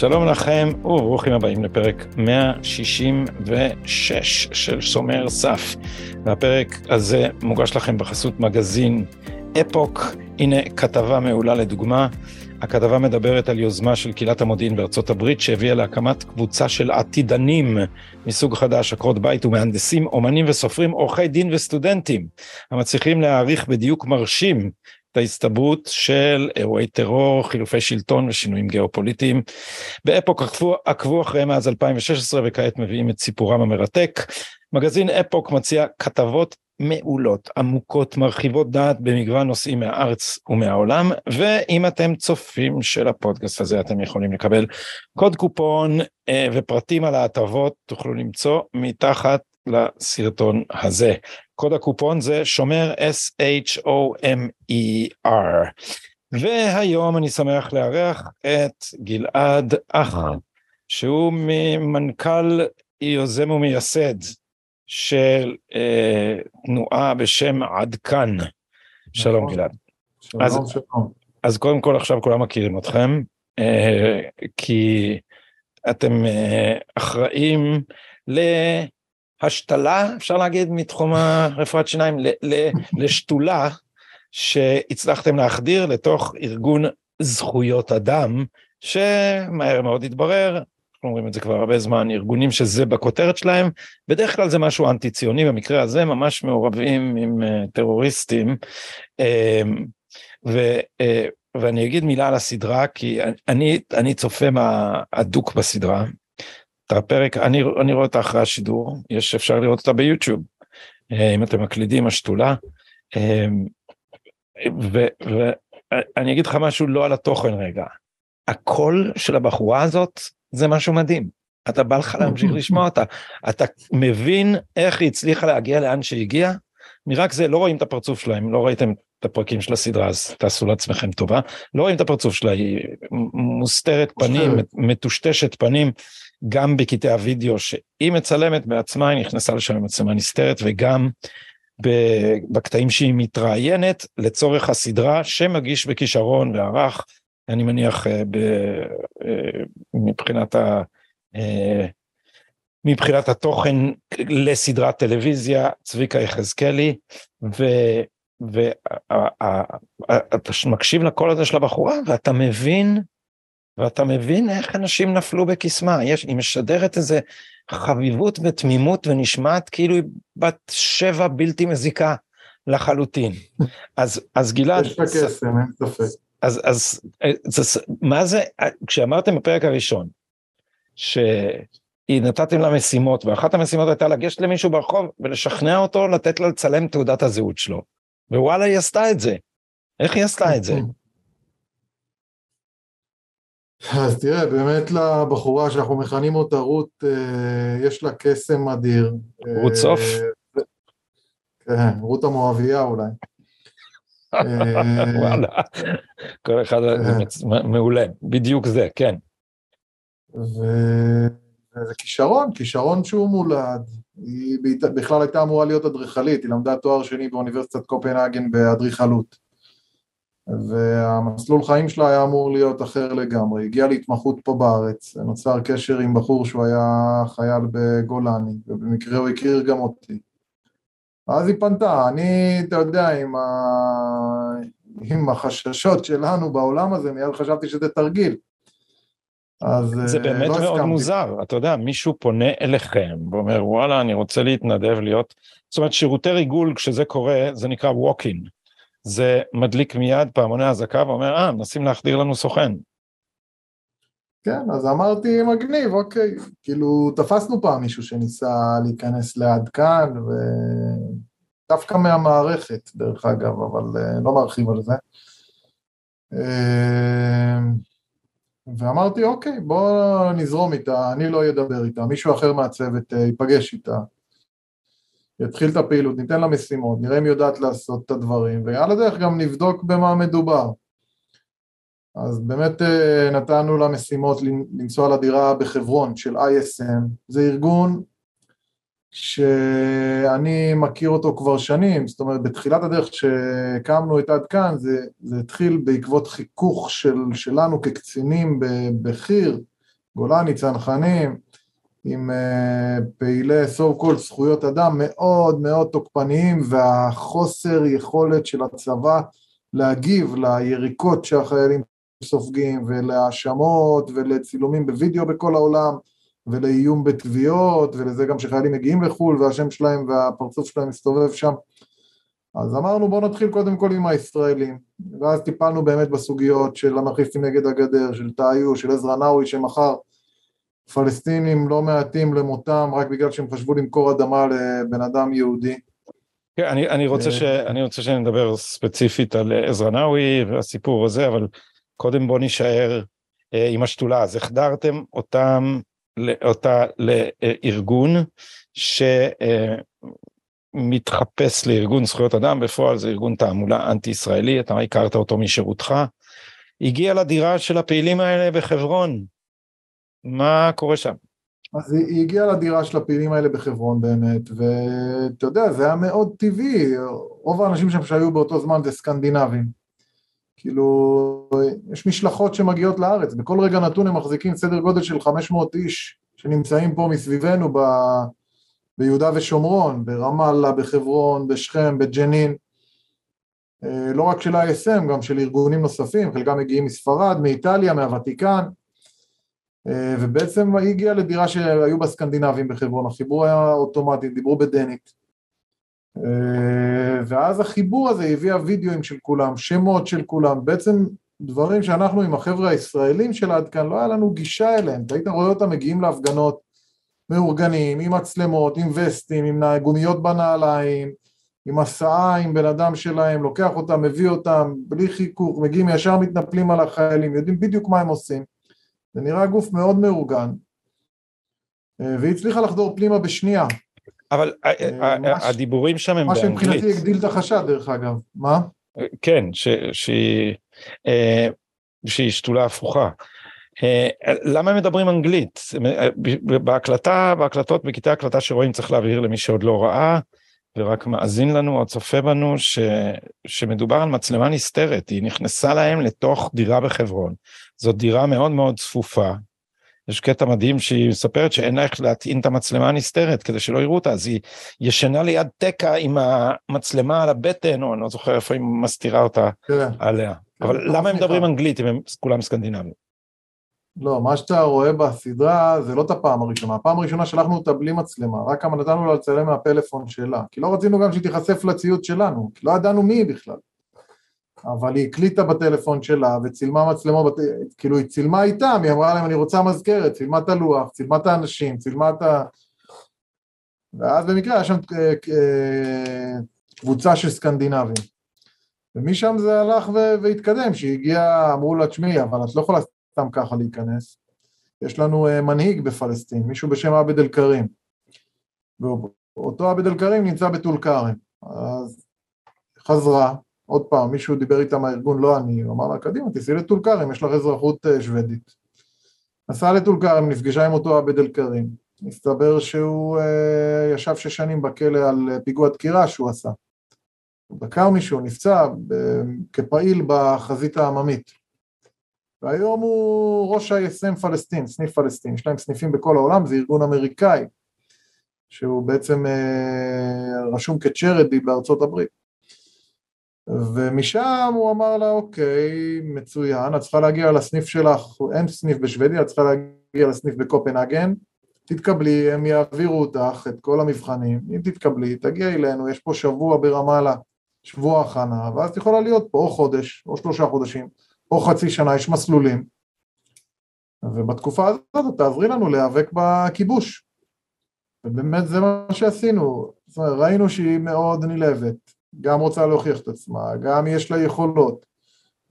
שלום לכם וברוכים הבאים לפרק 166 של שומר סף. והפרק הזה מוגש לכם בחסות מגזין אפוק. הנה כתבה מעולה לדוגמה. הכתבה מדברת על יוזמה של קהילת המודיעין בארצות הברית שהביאה להקמת קבוצה של עתידנים מסוג חדש, עקרות בית ומהנדסים, אומנים וסופרים, עורכי דין וסטודנטים, המצליחים להעריך בדיוק מרשים את ההסתברות של אירועי טרור, חילופי שלטון ושינויים גיאופוליטיים. באפוק עקבו, עקבו אחריהם מאז 2016 וכעת מביאים את סיפורם המרתק. מגזין אפוק מציע כתבות מעולות, עמוקות, מרחיבות דעת במגוון נושאים מהארץ ומהעולם, ואם אתם צופים של הפודקאסט הזה אתם יכולים לקבל קוד קופון אה, ופרטים על ההטבות תוכלו למצוא מתחת לסרטון הזה. קוד הקופון זה שומר S-H-O-M-E-R. והיום אני שמח לארח את גלעד אחר, שהוא מנכ"ל יוזם ומייסד של אה, תנועה בשם עד כאן. שלום נכון. גלעד. שלום, אז- שלום. אז קודם כל עכשיו כולם מכירים אתכם, אה, כי אתם אה, אחראים להשתלה, אפשר להגיד, מתחום הרפואת שיניים, ל- ל- לשתולה שהצלחתם להחדיר לתוך ארגון זכויות אדם, שמהר מאוד התברר, אנחנו אומרים את זה כבר הרבה זמן, ארגונים שזה בכותרת שלהם, בדרך כלל זה משהו אנטי ציוני, במקרה הזה ממש מעורבים עם אה, טרוריסטים. אה, ו, אה, ואני אגיד מילה על הסדרה כי אני אני צופה מהדוק בסדרה. את הפרק אני אני רואה אותה אחרי השידור יש אפשר לראות אותה ביוטיוב אה, אם אתם מקלידים השתולה. אה, ואני אגיד לך משהו לא על התוכן רגע. הקול של הבחורה הזאת זה משהו מדהים. אתה בא לך להמשיך לשמוע אותה. אתה מבין איך היא הצליחה להגיע לאן שהגיעה. מרק זה לא רואים את הפרצוף שלהם לא ראיתם את הפרקים של הסדרה אז תעשו לעצמכם טובה לא רואים את הפרצוף שלה היא מוסתרת פנים. מטושטשת פנים גם בקטעי הוידאו שהיא מצלמת בעצמה היא נכנסה לשם עם מצלמה נסתרת וגם בקטעים שהיא מתראיינת לצורך הסדרה שמגיש בכישרון וערך אני מניח אה, ב- אה, מבחינת ה... אה, מבחינת התוכן לסדרת טלוויזיה צביקה יחזקאלי ואתה מקשיב לקול הזה של הבחורה ואתה מבין ואתה מבין איך אנשים נפלו בקסמה יש היא משדרת איזה חביבות ותמימות ונשמעת כאילו היא בת שבע בלתי מזיקה לחלוטין אז אז גלעד יש לה קסם, אין ספק. אז אז אה, זה, מה זה כשאמרתם בפרק הראשון שהיא נתתם לה משימות ואחת המשימות הייתה לגשת למישהו ברחוב ולשכנע אותו לתת לה לצלם תעודת הזהות שלו ווואלה היא עשתה את זה. איך היא עשתה את זה? אז תראה, באמת לבחורה שאנחנו מכנים אותה רות, אה, יש לה קסם אדיר. רות אה, סוף? כן, רות המואביה אולי. אה, וואלה. כל אחד. מצ- מעולה בדיוק זה כן. וזה כישרון, כישרון שהוא מולד. היא בכלל הייתה אמורה להיות אדריכלית, היא למדה תואר שני באוניברסיטת קופנהגן באדריכלות. והמסלול חיים שלה היה אמור להיות אחר לגמרי, הגיעה להתמחות פה בארץ, נוצר קשר עם בחור שהוא היה חייל בגולני, ובמקרה הוא הכיר גם אותי. אז היא פנתה, אני, אתה יודע, עם, ה... עם החששות שלנו בעולם הזה, מיד חשבתי שזה תרגיל. אז זה אה, באמת לא מאוד הסכמתי. מוזר אתה יודע מישהו פונה אליכם ואומר וואלה אני רוצה להתנדב להיות זאת אומרת שירותי ריגול כשזה קורה זה נקרא walk-in. זה מדליק מיד פעמוני אזעקה ואומר אה מנסים להחדיר לנו סוכן. כן, אז אמרתי מגניב, אוקיי, כאילו תפסנו פעם מישהו שניסה להיכנס לעד כאן, ודווקא מהמערכת דרך אגב, אבל אה, לא מרחיב על זה. אה, ואמרתי אוקיי, בוא נזרום איתה, אני לא אדבר איתה, מישהו אחר מהצוות אה, ייפגש איתה, יתחיל את הפעילות, ניתן לה משימות, נראה אם היא יודעת לעשות את הדברים, ועל הדרך גם נבדוק במה מדובר. אז באמת אה, נתנו לה משימות לנסוע לדירה בחברון של ISM, זה ארגון שאני מכיר אותו כבר שנים, זאת אומרת בתחילת הדרך שהקמנו את עד כאן זה, זה התחיל בעקבות חיכוך של, שלנו כקצינים בחי"ר גולני, צנחנים, עם uh, פעילי so called זכויות אדם מאוד מאוד תוקפניים והחוסר יכולת של הצבא להגיב ליריקות שהחיילים סופגים ולהאשמות ולצילומים בווידאו בכל העולם ולאיום בתביעות ולזה גם שחיילים מגיעים לחו"ל והשם שלהם והפרצוף שלהם מסתובב שם. אז אמרנו בואו נתחיל קודם כל עם הישראלים. ואז טיפלנו באמת בסוגיות של אנרכיסטים נגד הגדר, של תאיו, של עזרא נאווי שמכר פלסטינים לא מעטים למותם רק בגלל שהם חשבו למכור אדמה לבן אדם יהודי. כן, אני, אני, רוצה ש, אני רוצה שנדבר ספציפית על עזרא נאווי והסיפור הזה, אבל קודם בוא נישאר אה, עם השתולה. אז החדרתם אותם, אותה לארגון שמתחפש לארגון זכויות אדם, בפועל זה ארגון תעמולה אנטי-ישראלי, אתה הכרת אותו משירותך. הגיע לדירה של הפעילים האלה בחברון, מה קורה שם? אז היא הגיעה לדירה של הפעילים האלה בחברון באמת, ואתה יודע, זה היה מאוד טבעי, רוב האנשים שם שהיו באותו זמן זה סקנדינבים. כאילו, יש משלחות שמגיעות לארץ, בכל רגע נתון הם מחזיקים סדר גודל של 500 איש שנמצאים פה מסביבנו ב... ביהודה ושומרון, ברמאללה, בחברון, בשכם, בג'נין. אה, לא רק של ה-ISM, גם של ארגונים נוספים, חלקם מגיעים מספרד, מאיטליה, מהוותיקן. אה, ובעצם היא הגיעה לדירה שהיו בה סקנדינבים בחברון, החיבור היה אוטומטי, דיברו בדנית. אה, ואז החיבור הזה הביא הווידאוים של כולם, שמות של כולם, בעצם דברים שאנחנו עם החבר'ה הישראלים של עד כאן, לא היה לנו גישה אליהם, והיית רואה אותם מגיעים להפגנות מאורגנים, עם מצלמות, עם וסטים, עם גומיות בנעליים, עם הסעה, עם בן אדם שלהם, לוקח אותם, מביא אותם, בלי חיכוך, מגיעים ישר מתנפלים על החיילים, יודעים בדיוק מה הם עושים. זה נראה גוף מאוד מאורגן, אה, והיא הצליחה לחדור פנימה בשנייה. אבל אה, אה, הדיבורים שם הם באנגלית. מה שמבחינתי הגדיל את החשד דרך אגב, מה? כן, שהיא שתולה הפוכה. למה הם מדברים אנגלית? בהקלטה, בהקלטות, בקטעי הקלטה שרואים צריך להבהיר למי שעוד לא ראה ורק מאזין לנו או צופה בנו ש, שמדובר על מצלמה נסתרת, היא נכנסה להם לתוך דירה בחברון. זאת דירה מאוד מאוד צפופה. יש קטע מדהים שהיא מספרת שאין לה איך להטעין את המצלמה הנסתרת כדי שלא יראו אותה, אז היא ישנה ליד תקע עם המצלמה על הבטן, או אני לא זוכר איפה היא מסתירה אותה כן. עליה. אבל למה הם מדברים אנגלית אם הם כולם סקנדינבים? לא, מה שאתה רואה בסדרה זה לא את הפעם הראשונה. הפעם הראשונה שלחנו אותה בלי מצלמה, רק כמה נתנו לה לצלם מהפלאפון שלה. כי לא רצינו גם שהיא תיחשף לציוד שלנו, כי לא ידענו מי היא בכלל. אבל היא הקליטה בטלפון שלה וצילמה מצלמות, כאילו היא צילמה איתם, היא אמרה להם אני רוצה מזכרת, צילמה את הלוח, צילמה את האנשים, צילמה את ה... ואז במקרה היה שם אה, אה, קבוצה של סקנדינבים. ומשם זה הלך והתקדם, שהגיע, אמרו לה, תשמעי, אבל את לא יכולה סתם ככה להיכנס. יש לנו uh, מנהיג בפלסטין, מישהו בשם עבד אל-כרים. ואותו עבד אל-כרים נמצא בטול כרם. אז חזרה, עוד פעם, מישהו דיבר איתה מהארגון, לא אני, הוא אמר לה, קדימה, תיסעי לטול כרם, יש לך אזרחות uh, שוודית. נסעה לטול כרם, נפגשה עם אותו עבד אל-כרים. מסתבר שהוא uh, ישב שש שנים בכלא על פיגוע דקירה שהוא עשה. הוא דקר מישהו, נפצע כפעיל בחזית העממית. והיום הוא ראש ה-ISM פלסטין, סניף פלסטין, יש להם סניפים בכל העולם, זה ארגון אמריקאי, שהוא בעצם אה, רשום כצ'רדי בארצות הברית. ומשם הוא אמר לה, אוקיי, מצוין, את צריכה להגיע לסניף שלך, אין סניף בשוודיה, את צריכה להגיע לסניף בקופנהגן, תתקבלי, הם יעבירו אותך את כל המבחנים, אם תתקבלי, תגיעי אלינו, יש פה שבוע ברמאללה, שבוע הכנה, ואז את יכולה להיות פה או חודש, או שלושה חודשים. או חצי שנה, יש מסלולים, ובתקופה הזאת תעזרי לנו להיאבק בכיבוש. ובאמת זה מה שעשינו, זאת אומרת, ראינו שהיא מאוד נלהבת, גם רוצה להוכיח את עצמה, גם יש לה יכולות,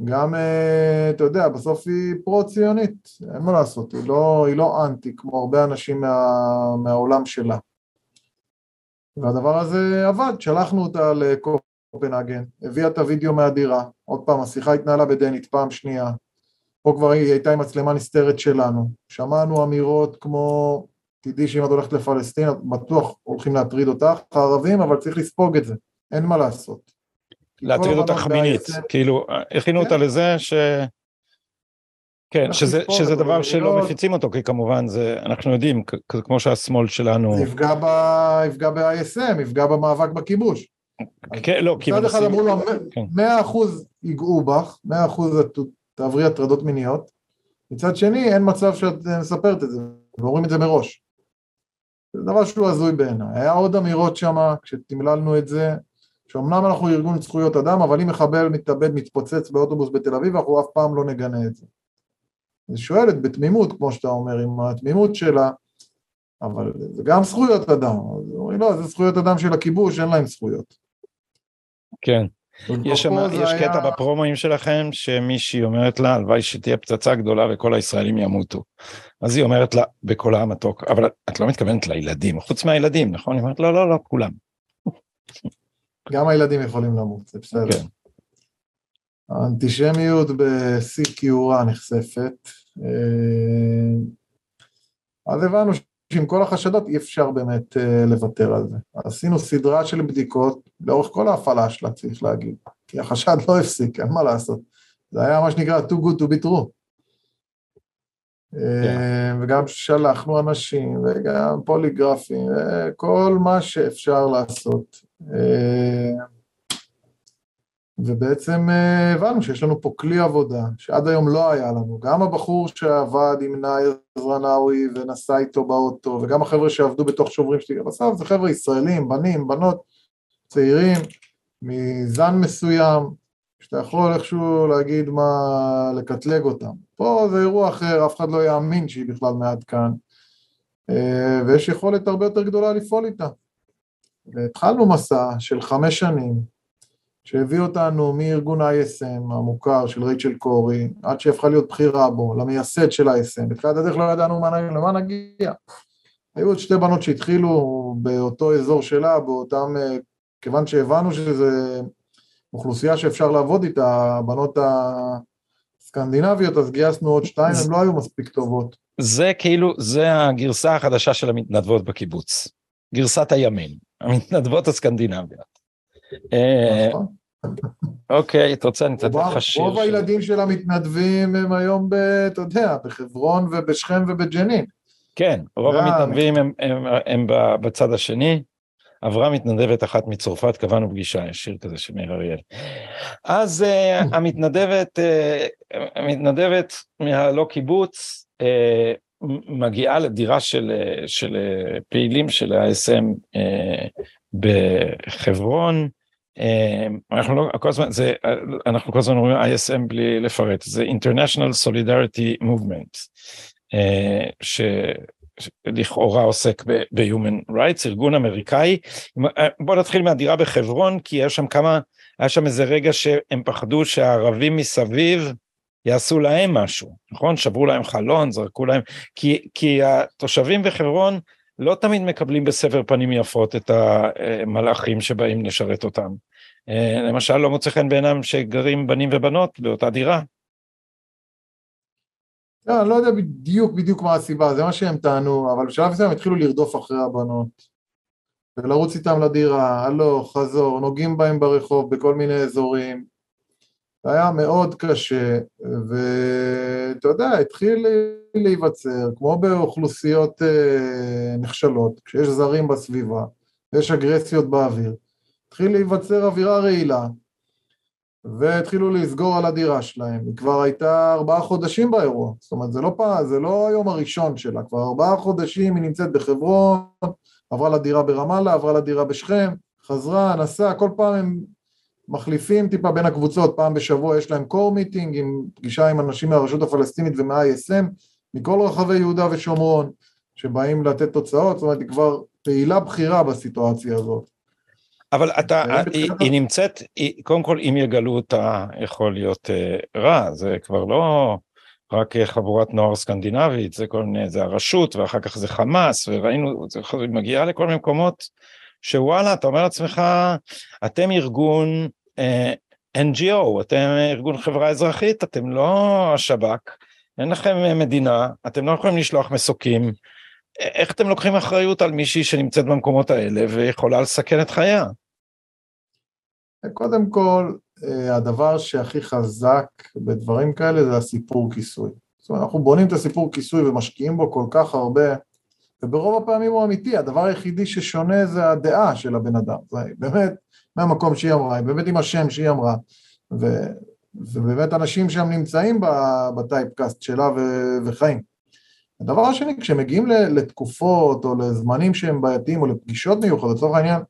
גם, אה, אתה יודע, בסוף היא פרו-ציונית, אין מה לעשות, היא לא, היא לא אנטי כמו הרבה אנשים מה, מהעולם שלה. והדבר הזה עבד, שלחנו אותה לקופ קופנהגן, הביאה את הוידאו מהדירה, עוד פעם השיחה התנהלה בדנית פעם שנייה, פה כבר היא הייתה עם מצלמה נסתרת שלנו, שמענו אמירות כמו תדעי שאם את הולכת לפלסטין בטוח הולכים להטריד אותך, הערבים, אבל צריך לספוג את זה, אין מה לעשות. להטריד אותך מינית, כאילו הכינו אותה כן. לזה ש... כן, שזה, שזה דבר שלא מפיצים אותו, כי כמובן זה, אנחנו יודעים, כמו שהשמאל שלנו... זה יפגע ב-ISM, יפגע במאבק בכיבוש. כן, לא, כי... מצד אחד אמרו לו, 100% כן. ייגעו בך, 100% תעברי הטרדות מיניות, מצד שני אין מצב שאת מספרת את זה, ואומרים את זה מראש. זה דבר שהוא הזוי בעיניי. היה עוד אמירות שם, כשתמללנו את זה, שאומנם אנחנו ארגון זכויות אדם, אבל אם מחבל מתאבד מתפוצץ באוטובוס בתל אביב, אנחנו אף פעם לא נגנה את זה. היא שואלת בתמימות, כמו שאתה אומר, עם התמימות שלה, אבל זה גם זכויות אדם. אז אומרים, לא, זה זכויות אדם של הכיבוש, אין להם זכויות. כן. יש, שם, יש היה... קטע בפרומואים שלכם שמישהי אומרת לה, הלוואי שתהיה פצצה גדולה וכל הישראלים ימותו. אז היא אומרת לה בקולה המתוק, אבל את לא מתכוונת לילדים, חוץ מהילדים, נכון? היא אומרת, לא, לא, לא, כולם. גם הילדים יכולים למות, זה בסדר. כן. האנטישמיות בשיא כיעורה נחשפת. אה, אז הבנו שעם כל החשדות אי אפשר באמת אה, לוותר על זה. עשינו סדרה של בדיקות לאורך כל ההפעלה שלה, צריך להגיד, כי החשד לא הפסיק, אין מה לעשות. זה היה מה שנקרא too good to be true. Yeah. אה, וגם שלחנו אנשים, וגם פוליגרפים, וכל מה שאפשר לעשות. ובעצם אה, הבנו שיש לנו פה כלי עבודה שעד היום לא היה לנו, גם הבחור שעבד עם נאיר זרנאווי ונסע איתו באוטו וגם החבר'ה שעבדו בתוך שוברים שלי, בסוף זה חבר'ה ישראלים, בנים, בנות, צעירים, מזן מסוים, שאתה יכול איכשהו להגיד מה, לקטלג אותם. פה זה אירוע אחר, אף אחד לא יאמין שהיא בכלל מעד כאן, אה, ויש יכולת הרבה יותר גדולה לפעול איתה. והתחלנו מסע של חמש שנים, שהביא אותנו מארגון ISM המוכר של רייצ'ל קורי, עד שהפכה להיות בכירה בו, למייסד של ISM. בתחילת הדרך לא ידענו למה נגיע. היו עוד שתי בנות שהתחילו באותו אזור שלה, באותם, אה, כיוון שהבנו שזה אוכלוסייה שאפשר לעבוד איתה, הבנות הסקנדינביות, אז גייסנו עוד שתיים, הן לא היו מספיק טובות. זה כאילו, זה הגרסה החדשה של המתנדבות בקיבוץ. גרסת הימין, המתנדבות הסקנדינביות. אה, נכון. אוקיי, אתה רוצה, אני אתן לך שיר. רוב הילדים של המתנדבים הם היום, אתה יודע, בחברון ובשכם ובג'נין. כן, רוב המתנדבים הם בצד השני. עברה מתנדבת אחת מצרפת, קבענו פגישה, יש שיר כזה של מאיר אריאל. אז אה, המתנדבת, אה, המתנדבת מהלא קיבוץ, מגיעה לדירה של, של פעילים של ה-SM בחברון, אמ, אנחנו לא, כל הזמן, זה, אנחנו כל הזמן אומרים ISM בלי לפרט, זה International Solidarity Movement, אה, שלכאורה עוסק ב-Human Rights, ארגון אמריקאי. אה, בוא נתחיל מהדירה בחברון, כי יש שם כמה, היה שם איזה רגע שהם פחדו שהערבים מסביב יעשו להם משהו, נכון? שברו להם חלון, זרקו להם, כי, כי התושבים בחברון לא תמיד מקבלים בסבר פנים יפות את המלאכים שבאים לשרת אותם. אה, למשל לא מוצא חן בעינם שגרים בנים ובנות באותה דירה. לא, אני לא יודע בדיוק בדיוק מה הסיבה, זה מה שהם טענו, אבל בשלב מסוים התחילו לרדוף אחרי הבנות. ולרוץ איתם לדירה, הלוך, חזור, נוגעים בהם ברחוב בכל מיני אזורים. היה מאוד קשה, ואתה יודע, התחיל להיווצר, כמו באוכלוסיות אה, נחשלות, כשיש זרים בסביבה, ויש אגרסיות באוויר, התחיל להיווצר אווירה רעילה, והתחילו לסגור על הדירה שלהם, היא כבר הייתה ארבעה חודשים באירוע, זאת אומרת זה לא, פעם, זה לא היום הראשון שלה, כבר ארבעה חודשים היא נמצאת בחברון, עברה לדירה ברמאללה, עברה לדירה בשכם, חזרה, נסעה, כל פעם הם מחליפים טיפה בין הקבוצות, פעם בשבוע יש להם קור מיטינג עם פגישה עם אנשים מהרשות הפלסטינית ומה-ISM מכל רחבי יהודה ושומרון שבאים לתת תוצאות, זאת אומרת היא כבר פעילה בכירה בסיטואציה הזאת. אבל אתה, היא, היא נמצאת, היא, קודם כל אם יגלו אותה יכול להיות uh, רע, זה כבר לא רק חבורת נוער סקנדינבית, זה כל מיני, זה הרשות ואחר כך זה חמאס וראינו, זה מגיעה לכל מיני מקומות שוואלה אתה אומר לעצמך אתם ארגון NGO, אתם ארגון חברה אזרחית, אתם לא השב"כ, אין לכם מדינה, אתם לא יכולים לשלוח מסוקים. איך אתם לוקחים אחריות על מישהי שנמצאת במקומות האלה ויכולה לסכן את חייה? קודם כל, הדבר שהכי חזק בדברים כאלה זה הסיפור כיסוי. זאת אומרת, אנחנו בונים את הסיפור כיסוי ומשקיעים בו כל כך הרבה, וברוב הפעמים הוא אמיתי, הדבר היחידי ששונה זה הדעה של הבן אדם, זה באמת מהמקום שהיא אמרה, באמת עם השם שהיא אמרה, ו, ובאמת אנשים שם נמצאים בטייפקאסט שלה ו, וחיים. הדבר השני, כשמגיעים לתקופות או לזמנים שהם בעייתיים או לפגישות מיוחדות, לצורך העניין,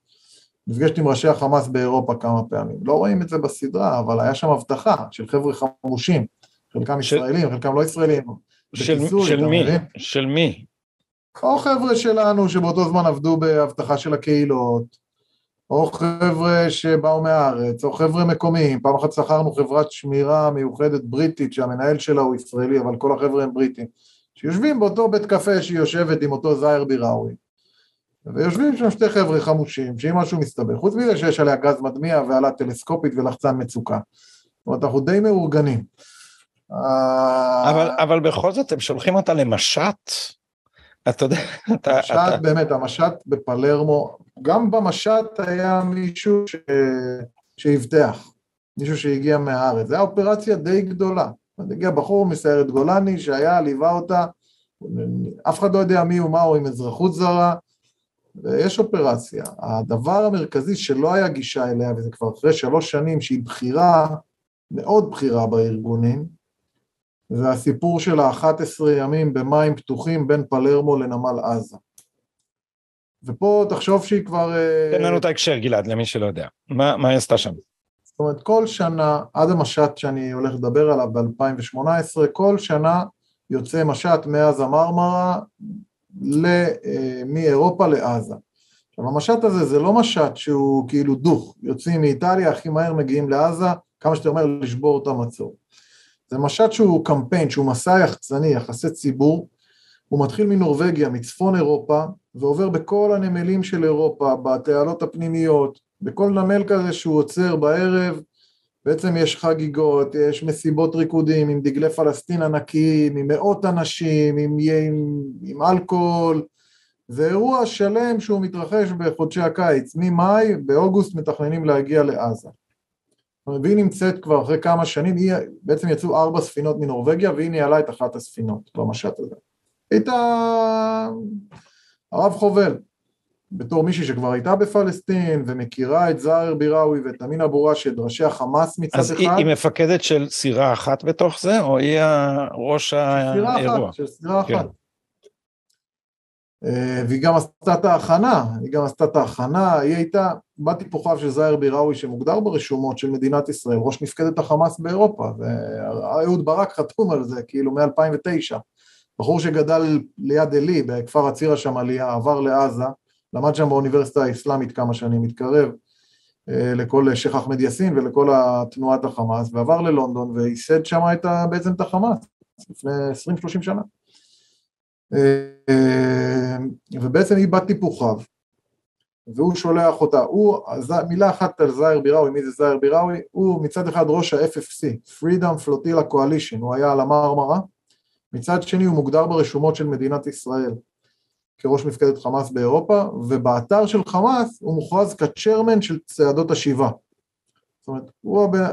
נפגשתי עם ראשי החמאס באירופה כמה פעמים, לא רואים את זה בסדרה, אבל היה שם הבטחה של חבר'ה חמושים, חלקם של... ישראלים, חלקם לא ישראלים. של, בכיסוי, של מי? מבין? של מי? או חבר'ה שלנו שבאותו זמן עבדו באבטחה של הקהילות, או חבר'ה שבאו מהארץ, או חבר'ה מקומיים, פעם אחת שכרנו חברת שמירה מיוחדת בריטית שהמנהל שלה הוא ישראלי, אבל כל החבר'ה הם בריטים, שיושבים באותו בית קפה שהיא יושבת עם אותו זאהר ביראווי. ויושבים שם שתי חבר'ה חמושים, שאם משהו מסתבר, חוץ מזה שיש עליה גז מדמיע ועלה טלסקופית ולחצן מצוקה. זאת אומרת, אנחנו די מאורגנים. אבל, אבל בכל זאת הם שולחים אותה למשט? אתה יודע, אתה... משט, אתה... באמת, המשט בפלרמו, גם במשט היה מישהו ש... שאבטח, מישהו שהגיע מהארץ, זו הייתה אופרציה די גדולה. הגיע בחור מסיירת גולני שהיה, ליווה אותה, אף אחד לא יודע מי הוא, מה הוא, עם אזרחות זרה, ויש אופרציה. הדבר המרכזי שלא היה גישה אליה, וזה כבר אחרי שלוש שנים שהיא בכירה, מאוד בכירה בארגונים, זה הסיפור של ה-11 ימים במים פתוחים בין פלרמו לנמל עזה. ופה תחשוב שהיא כבר... אה, תן לנו את ההקשר, גלעד, למי שלא יודע. מה, מה היא עשתה שם? זאת אומרת, כל שנה, עד המשט שאני הולך לדבר עליו ב-2018, כל שנה יוצא משט מאז המרמרה אה, מאירופה לעזה. עכשיו המשט הזה זה לא משט שהוא כאילו דוך, יוצאים מאיטליה, הכי מהר מגיעים לעזה, כמה שאתה אומר לשבור את המצור. זה משט שהוא קמפיין, שהוא מסע יחצני, יחסי ציבור, הוא מתחיל מנורבגיה, מצפון אירופה, ועובר בכל הנמלים של אירופה, בתעלות הפנימיות, בכל נמל כזה שהוא עוצר בערב, בעצם יש חגיגות, יש מסיבות ריקודים עם דגלי פלסטין ענקיים, עם מאות אנשים, עם, עם, עם אלכוהול, זה אירוע שלם שהוא מתרחש בחודשי הקיץ, ממאי, באוגוסט מתכננים להגיע לעזה. והיא נמצאת כבר אחרי כמה שנים, היא, בעצם יצאו ארבע ספינות מנורבגיה והיא ניהלה את אחת הספינות במשט הזה. הייתה הרב חובל, בתור מישהי שכבר הייתה בפלסטין ומכירה את זאהר ביראווי ואת אמין אבו ראשד, ראשי החמאס מצד אז אחד. אז היא, היא מפקדת של סירה אחת בתוך זה, או היא ראש האירוע? סירה אחת, של סירה כן. אחת. אה, והיא גם עשתה את ההכנה, היא גם עשתה את ההכנה, היא הייתה בת טיפוחיו של זאהר ביראווי שמוגדר ברשומות של מדינת ישראל, ראש מפקדת החמאס באירופה, ואהוד ברק חתום על זה, כאילו מ-2009. בחור שגדל ליד עלי, בכפר עצירה שם עלייה, עבר לעזה, למד שם באוניברסיטה האסלאמית כמה שנים, התקרב אה, לכל שייח' אחמד יאסין ולכל תנועת החמאס, ועבר ללונדון וייסד שם את ה, בעצם את החמאס, לפני 20-30 שנה. אה, ובעצם היא בת טיפוחיו, והוא שולח אותה, הוא, מילה אחת על זאהר ביראווי, מי זה זאהר ביראווי? הוא מצד אחד ראש ה-FFC, Freedom Flotilla Coalition, הוא היה על המרמרה, מצד שני הוא מוגדר ברשומות של מדינת ישראל כראש מפקדת חמאס באירופה, ובאתר של חמאס הוא מוכרז כצ'רמן של צעדות השיבה. זאת אומרת, הוא הבן,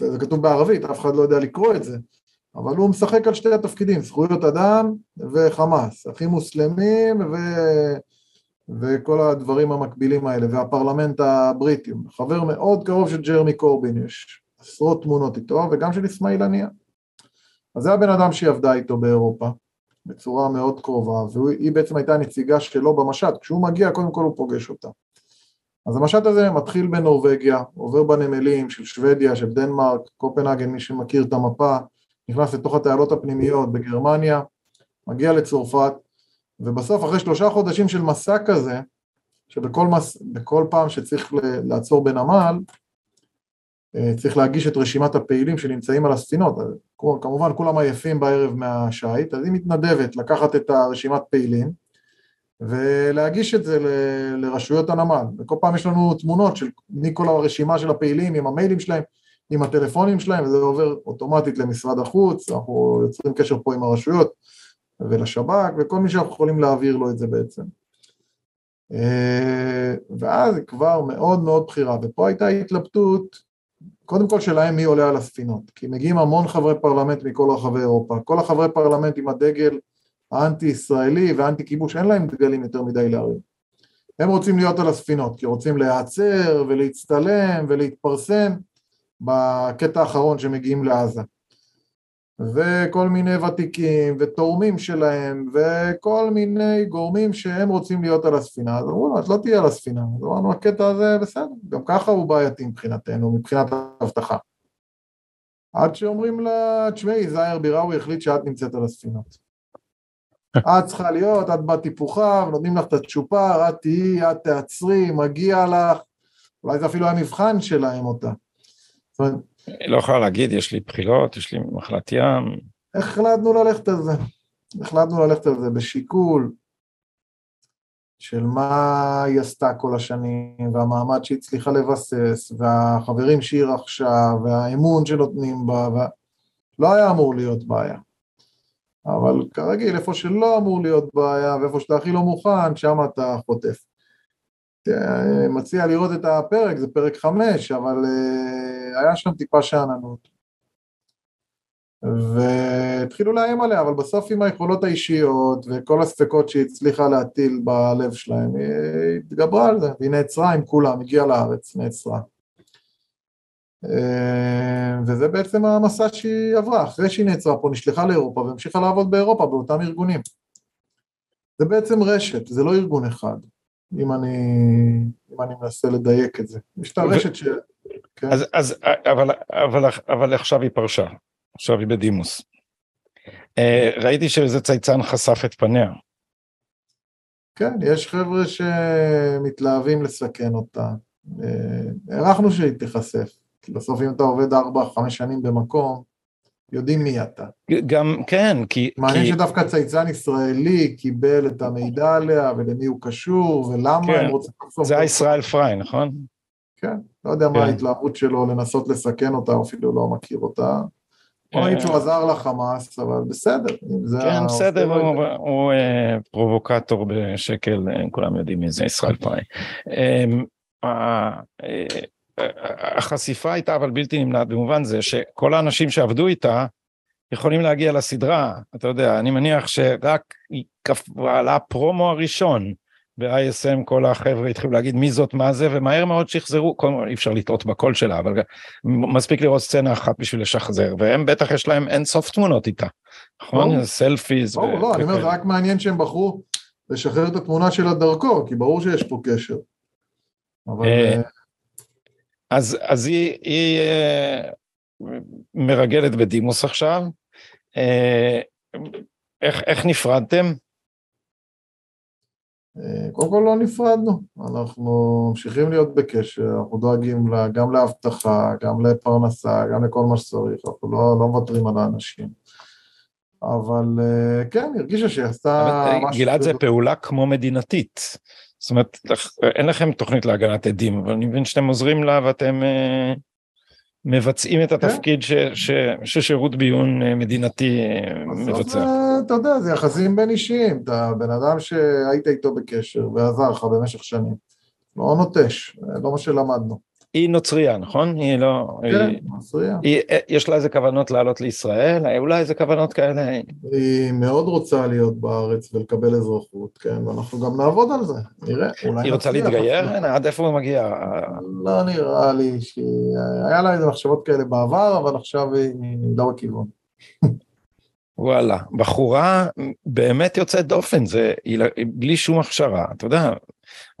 זה כתוב בערבית, אף אחד לא יודע לקרוא את זה, אבל הוא משחק על שתי התפקידים, זכויות אדם וחמאס, אחים מוסלמים ו... וכל הדברים המקבילים האלה, והפרלמנט הבריטי, חבר מאוד קרוב של ג'רמי קורבין, יש עשרות תמונות איתו, וגם של אסמאעיל הנייה. אז זה הבן אדם שהיא עבדה איתו באירופה, בצורה מאוד קרובה, והיא בעצם הייתה נציגה שלו במשט, כשהוא מגיע קודם כל הוא פוגש אותה. אז המשט הזה מתחיל בנורבגיה, עובר בנמלים של שוודיה, של דנמרק, קופנהגן, מי שמכיר את המפה, נכנס לתוך התעלות הפנימיות בגרמניה, מגיע לצרפת, ובסוף אחרי שלושה חודשים של מסע כזה, שבכל מס, פעם שצריך לעצור בנמל, צריך להגיש את רשימת הפעילים שנמצאים על הספינות, כמובן כולם עייפים בערב מהשיט, אז היא מתנדבת לקחת את הרשימת פעילים ולהגיש את זה ל, לרשויות הנמל, וכל פעם יש לנו תמונות של מכל הרשימה של הפעילים עם המיילים שלהם, עם הטלפונים שלהם, וזה עובר אוטומטית למשרד החוץ, אנחנו יוצרים קשר פה עם הרשויות ולשב"כ, וכל מי שאנחנו יכולים להעביר לו את זה בעצם. אה, ואז היא כבר מאוד מאוד בכירה, ופה הייתה התלבטות קודם כל שלהם מי עולה על הספינות, כי מגיעים המון חברי פרלמנט מכל רחבי אירופה, כל החברי פרלמנט עם הדגל האנטי-ישראלי ואנטי כיבוש, אין להם דגלים יותר מדי להרים. הם רוצים להיות על הספינות, כי רוצים להיעצר ולהצטלם ולהתפרסם בקטע האחרון שמגיעים לעזה. וכל מיני ותיקים ותורמים שלהם וכל מיני גורמים שהם רוצים להיות על הספינה, אז אמרו לו, את לא תהיה על הספינה, אז אמרנו, הקטע הזה בסדר, גם ככה הוא בעייתי מבחינתנו, מבחינת האבטחה. עד שאומרים לה, תשמעי, זאיר ביראווי החליט שאת נמצאת על הספינות. את צריכה להיות, את בטיפוחיו, נותנים לך את הצ'ופר, את תהיי, את תעצרי, מגיע לך, אולי זה אפילו המבחן שלהם אותה. זאת אומרת, לא יכולה להגיד, יש לי בחילות, יש לי מחלת ים. החלטנו ללכת על זה. החלטנו ללכת על זה בשיקול של מה היא עשתה כל השנים, והמעמד שהיא הצליחה לבסס, והחברים שהיא רכשה, והאמון שנותנים בה, ו... לא היה אמור להיות בעיה. אבל כרגיל, איפה שלא אמור להיות בעיה, ואיפה שאתה הכי לא מוכן, שם אתה חוטף. מציע לראות את הפרק, זה פרק חמש, אבל אה, היה שם טיפה שאננות. והתחילו לאיים עליה, אבל בסוף עם היכולות האישיות וכל הספקות שהיא הצליחה להטיל בלב שלהם, היא התגברה על זה, והיא נעצרה עם כולם, הגיעה לארץ, נעצרה. אה, וזה בעצם המסע שהיא עברה, אחרי שהיא נעצרה פה, נשלחה לאירופה והמשיכה לעבוד באירופה באותם ארגונים. זה בעצם רשת, זה לא ארגון אחד. אם אני, אם אני מנסה לדייק את זה. יש את הרשת ש... כן. אז, אז, אבל, אבל, אבל עכשיו היא פרשה, עכשיו היא בדימוס. אה, ראיתי שאיזה צייצן חשף את פניה. כן, יש חבר'ה שמתלהבים לסכן אותה. אה, הערכנו שהיא תיחשף, בסוף אם אתה עובד 4-5 שנים במקום, יודעים מי אתה. גם, כן, כי... מעניין כי... שדווקא צייצן ישראלי קיבל את המידע עליה ולמי הוא קשור ולמה כן. הם רוצים... זה היה ישראל פריי, נכון? כן, לא יודע כן. מה ההתלהבות שלו לנסות לסכן אותה, אפילו לא מכיר אותה. בוא נגיד שהוא עזר לחמאס, אבל בסדר. כן, בסדר, הוא, הוא, הוא אה, פרובוקטור בשקל, אה, כולם יודעים מי זה ישראל פריי. החשיפה הייתה אבל בלתי נמנעת במובן זה שכל האנשים שעבדו איתה יכולים להגיע לסדרה, אתה יודע, אני מניח שרק עלה הפרומו הראשון ב-ISM כל החבר'ה התחילו להגיד מי זאת מה זה ומהר מאוד שחזרו, אי אפשר לטעות בקול שלה אבל מספיק לראות סצנה אחת בשביל לשחזר והם בטח יש להם אין סוף תמונות איתה, נכון? סלפיז. ברור, לא, אני אומר זה רק מעניין שהם בחרו לשחרר את התמונה שלה דרכו כי ברור שיש פה קשר. אבל... אז, אז היא, היא אה, מרגלת בדימוס עכשיו. אה, איך, איך נפרדתם? אה, קודם כל לא נפרדנו, אנחנו ממשיכים להיות בקשר, אנחנו דואגים לה, גם לאבטחה, גם לפרנסה, גם לכל מה שצריך, אנחנו לא, לא מוותרים על האנשים. אבל כן, הרגישה שהיא עשתה משהו... גלעד זה פעולה כמו מדינתית. זאת אומרת, אין לכם תוכנית להגנת עדים, אבל אני מבין שאתם עוזרים לה ואתם אה, מבצעים את התפקיד ש, ש, ששירות ביון אה, מדינתי אה, מבצע. אתה יודע, זה יחסים בין אישיים, אתה בן אדם שהיית איתו בקשר ועזר לך במשך שנים, לא נוטש, לא מה שלמדנו. היא נוצריה, נכון? היא לא... כן, היא, נוצריה. היא, יש לה איזה כוונות לעלות לישראל? אולי איזה כוונות כאלה? היא מאוד רוצה להיות בארץ ולקבל אזרחות, כן, ואנחנו גם נעבוד על זה, נראה. היא רוצה להתגייר? עד איפה הוא מגיע? לא נראה לי שהיה לה איזה מחשבות כאלה בעבר, אבל עכשיו היא לא בכיוון. וואלה, בחורה באמת יוצאת דופן, זה בלי שום הכשרה, אתה יודע,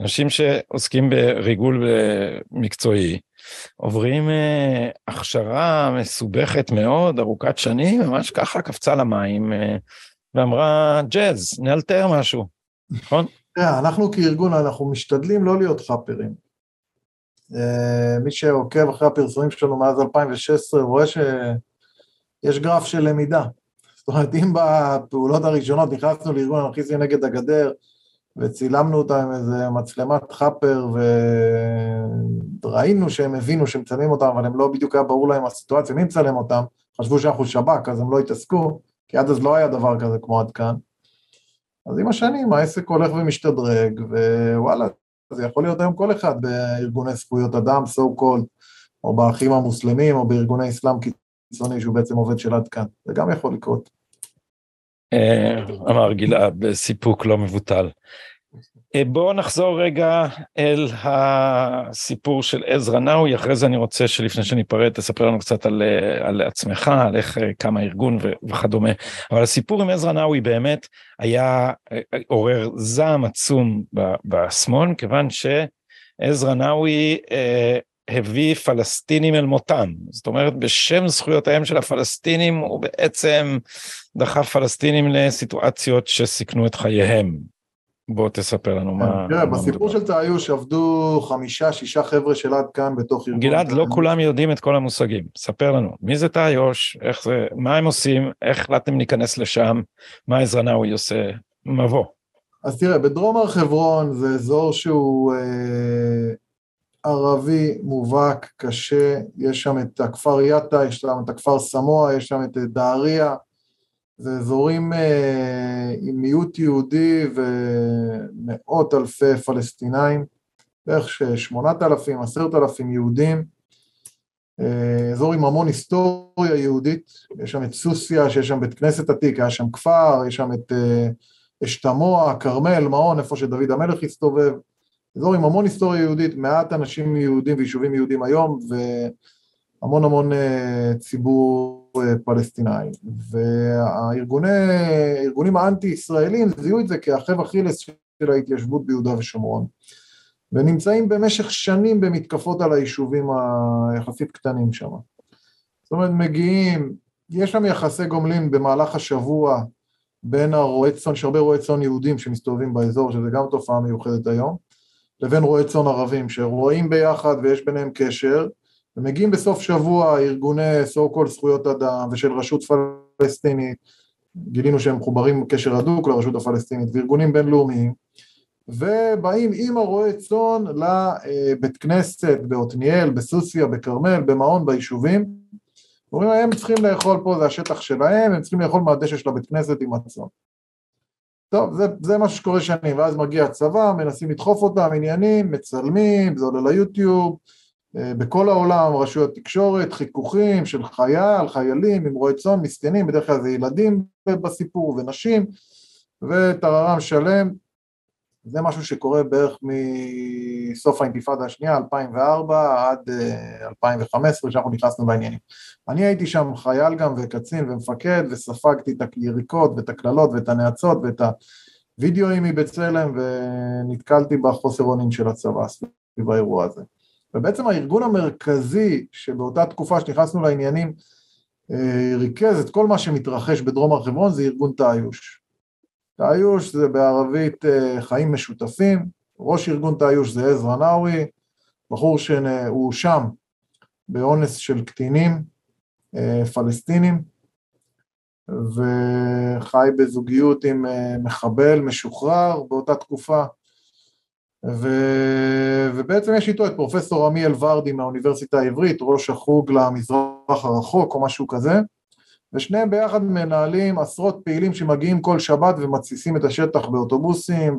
אנשים שעוסקים בריגול מקצועי, עוברים אה, הכשרה מסובכת מאוד, ארוכת שנים, ממש ככה קפצה למים אה, ואמרה, ג'אז, נאלתר משהו, נכון? אנחנו כארגון, אנחנו משתדלים לא להיות חאפרים. אה, מי שעוקב אחרי הפרסומים שלנו מאז 2016 רואה שיש גרף של למידה. זאת אומרת, אם בפעולות הראשונות נכנסנו לארגון אנרכיסטי נגד הגדר, וצילמנו אותה עם איזה מצלמת חאפר, וראינו שהם הבינו שמצלמים אותם, אבל הם לא בדיוק היה ברור להם הסיטואציה, מי מצלם אותם? חשבו שאנחנו שב"כ, אז הם לא התעסקו, כי עד אז לא היה דבר כזה כמו עד כאן. אז עם השנים העסק הולך ומשתדרג, ווואלה, זה יכול להיות היום כל אחד בארגוני זכויות אדם, so called, או באחים המוסלמים, או בארגוני אסלאם קיצוני, שהוא בעצם עובד של עד כאן. זה גם יכול לקרות. אה, אמר גלעד בסיפוק לא מבוטל. אה, בואו נחזור רגע אל הסיפור של עזרא נאווי, אחרי זה אני רוצה שלפני שניפרד תספר לנו קצת על, אה, על עצמך, על איך קם הארגון וכדומה. אבל הסיפור עם עזרא נאווי באמת היה עורר זעם עצום בשמאל, כיוון שעזרא נאווי הביא פלסטינים אל מותם. זאת אומרת, בשם זכויותיהם של הפלסטינים, הוא בעצם דחף פלסטינים לסיטואציות שסיכנו את חייהם. בוא תספר לנו מה... תראה, בסיפור של תאיוש עבדו חמישה, שישה חבר'ה של עד כאן בתוך ארגון. גלעד, לא כולם יודעים את כל המושגים. ספר לנו, מי זה תאיוש, איך זה, מה הם עושים, איך החלטתם להיכנס לשם, מה עזרא נאווי עושה, מבוא. אז תראה, בדרום הר חברון זה אזור שהוא אה, ערבי מובהק, קשה, יש שם את הכפר יטה, יש שם את הכפר סמוע, יש שם את דהריה, זה אזורים אה, עם מיעוט יהודי ומאות אלפי פלסטינאים, בערך שמונת אלפים, עשרת אלפים יהודים, אה, אזור עם המון היסטוריה יהודית, יש שם את סוסיא, שיש שם בית כנסת עתיק, היה שם כפר, יש שם את אה, אשתמוע, כרמל, מעון, איפה שדוד המלך הסתובב, אזור עם המון היסטוריה יהודית, מעט אנשים יהודים ויישובים יהודים היום, והמון המון ציבור אה, פלסטיני. והארגונים האנטי-ישראלים זיהו את זה כעכב אכילס של ההתיישבות ביהודה ושומרון. ונמצאים במשך שנים במתקפות על היישובים היחסית קטנים שם. זאת אומרת, מגיעים, יש שם יחסי גומלין במהלך השבוע בין הרועי צאן, יש הרבה רועי צאן יהודים שמסתובבים באזור, שזה גם תופעה מיוחדת היום, לבין רועי צאן ערבים, שרואים ביחד ויש ביניהם קשר, ומגיעים בסוף שבוע ארגוני so called זכויות אדם ושל רשות פלסטינית, גילינו שהם מחוברים קשר הדוק לרשות הפלסטינית, וארגונים בינלאומיים, ובאים עם הרועי צאן לבית כנסת בעתניאל, בסוסיא, בכרמל, במעון, ביישובים, אומרים הם צריכים לאכול פה, זה השטח שלהם, הם צריכים לאכול מהדשא של הבית כנסת עם הצאן. טוב, זה, זה מה שקורה שנים, ואז מגיע הצבא, מנסים לדחוף אותם, עניינים, מצלמים, זה עולה ליוטיוב, בכל העולם רשויות תקשורת, חיכוכים של חייל, חיילים עם רועי צאן, מסכנים, בדרך כלל זה ילדים בסיפור ונשים, וטררם שלם, זה משהו שקורה בערך מסוף האינתיפאדה השנייה, 2004 עד 2015, אה, שאנחנו נכנסנו בעניינים. אני הייתי שם חייל גם וקצין ומפקד, וספגתי את היריקות ואת הקללות ואת הנאצות ואת הווידאוים מבצלם, ונתקלתי בחוסר אונים של הצבא סביב האירוע הזה. ובעצם הארגון המרכזי שבאותה תקופה שנכנסנו לעניינים, אה, ריכז את כל מה שמתרחש בדרום הר חברון זה ארגון תאיוש. תאיוש זה בערבית אה, חיים משותפים, ראש ארגון תאיוש זה עזרא נאווי, בחור שהוא שם באונס של קטינים אה, פלסטינים, וחי בזוגיות עם מחבל משוחרר. באותה תקופה, ו... ובעצם יש איתו את פרופסור עמיאל ורדי מהאוניברסיטה העברית, ראש החוג למזרח הרחוק או משהו כזה, ושניהם ביחד מנהלים עשרות פעילים שמגיעים כל שבת ומתסיסים את השטח באוטובוסים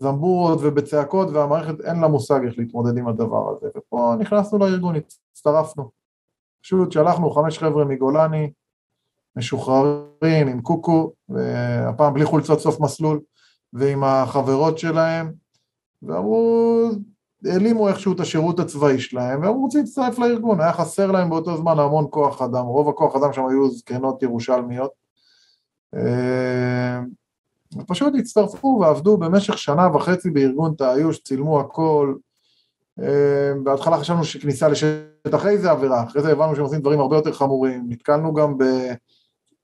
ובזמבורות ובצעקות והמערכת אין לה מושג איך להתמודד עם הדבר הזה ופה נכנסנו לארגון, הצטרפנו. פשוט שלחנו חמש חבר'ה מגולני משוחררים עם קוקו והפעם בלי חולצות סוף מסלול ועם החברות שלהם ואמרו העלימו איכשהו את השירות הצבאי שלהם, והם רוצים להצטרף לארגון, היה חסר להם באותו זמן המון כוח אדם, רוב הכוח אדם שם היו זקנות ירושלמיות. אה, ופשוט הצטרפו ועבדו במשך שנה וחצי בארגון תאיוש, צילמו הכל. אה, בהתחלה חשבנו שכניסה לשטח איזה עבירה, אחרי זה הבנו שהם עושים דברים הרבה יותר חמורים, נתקלנו גם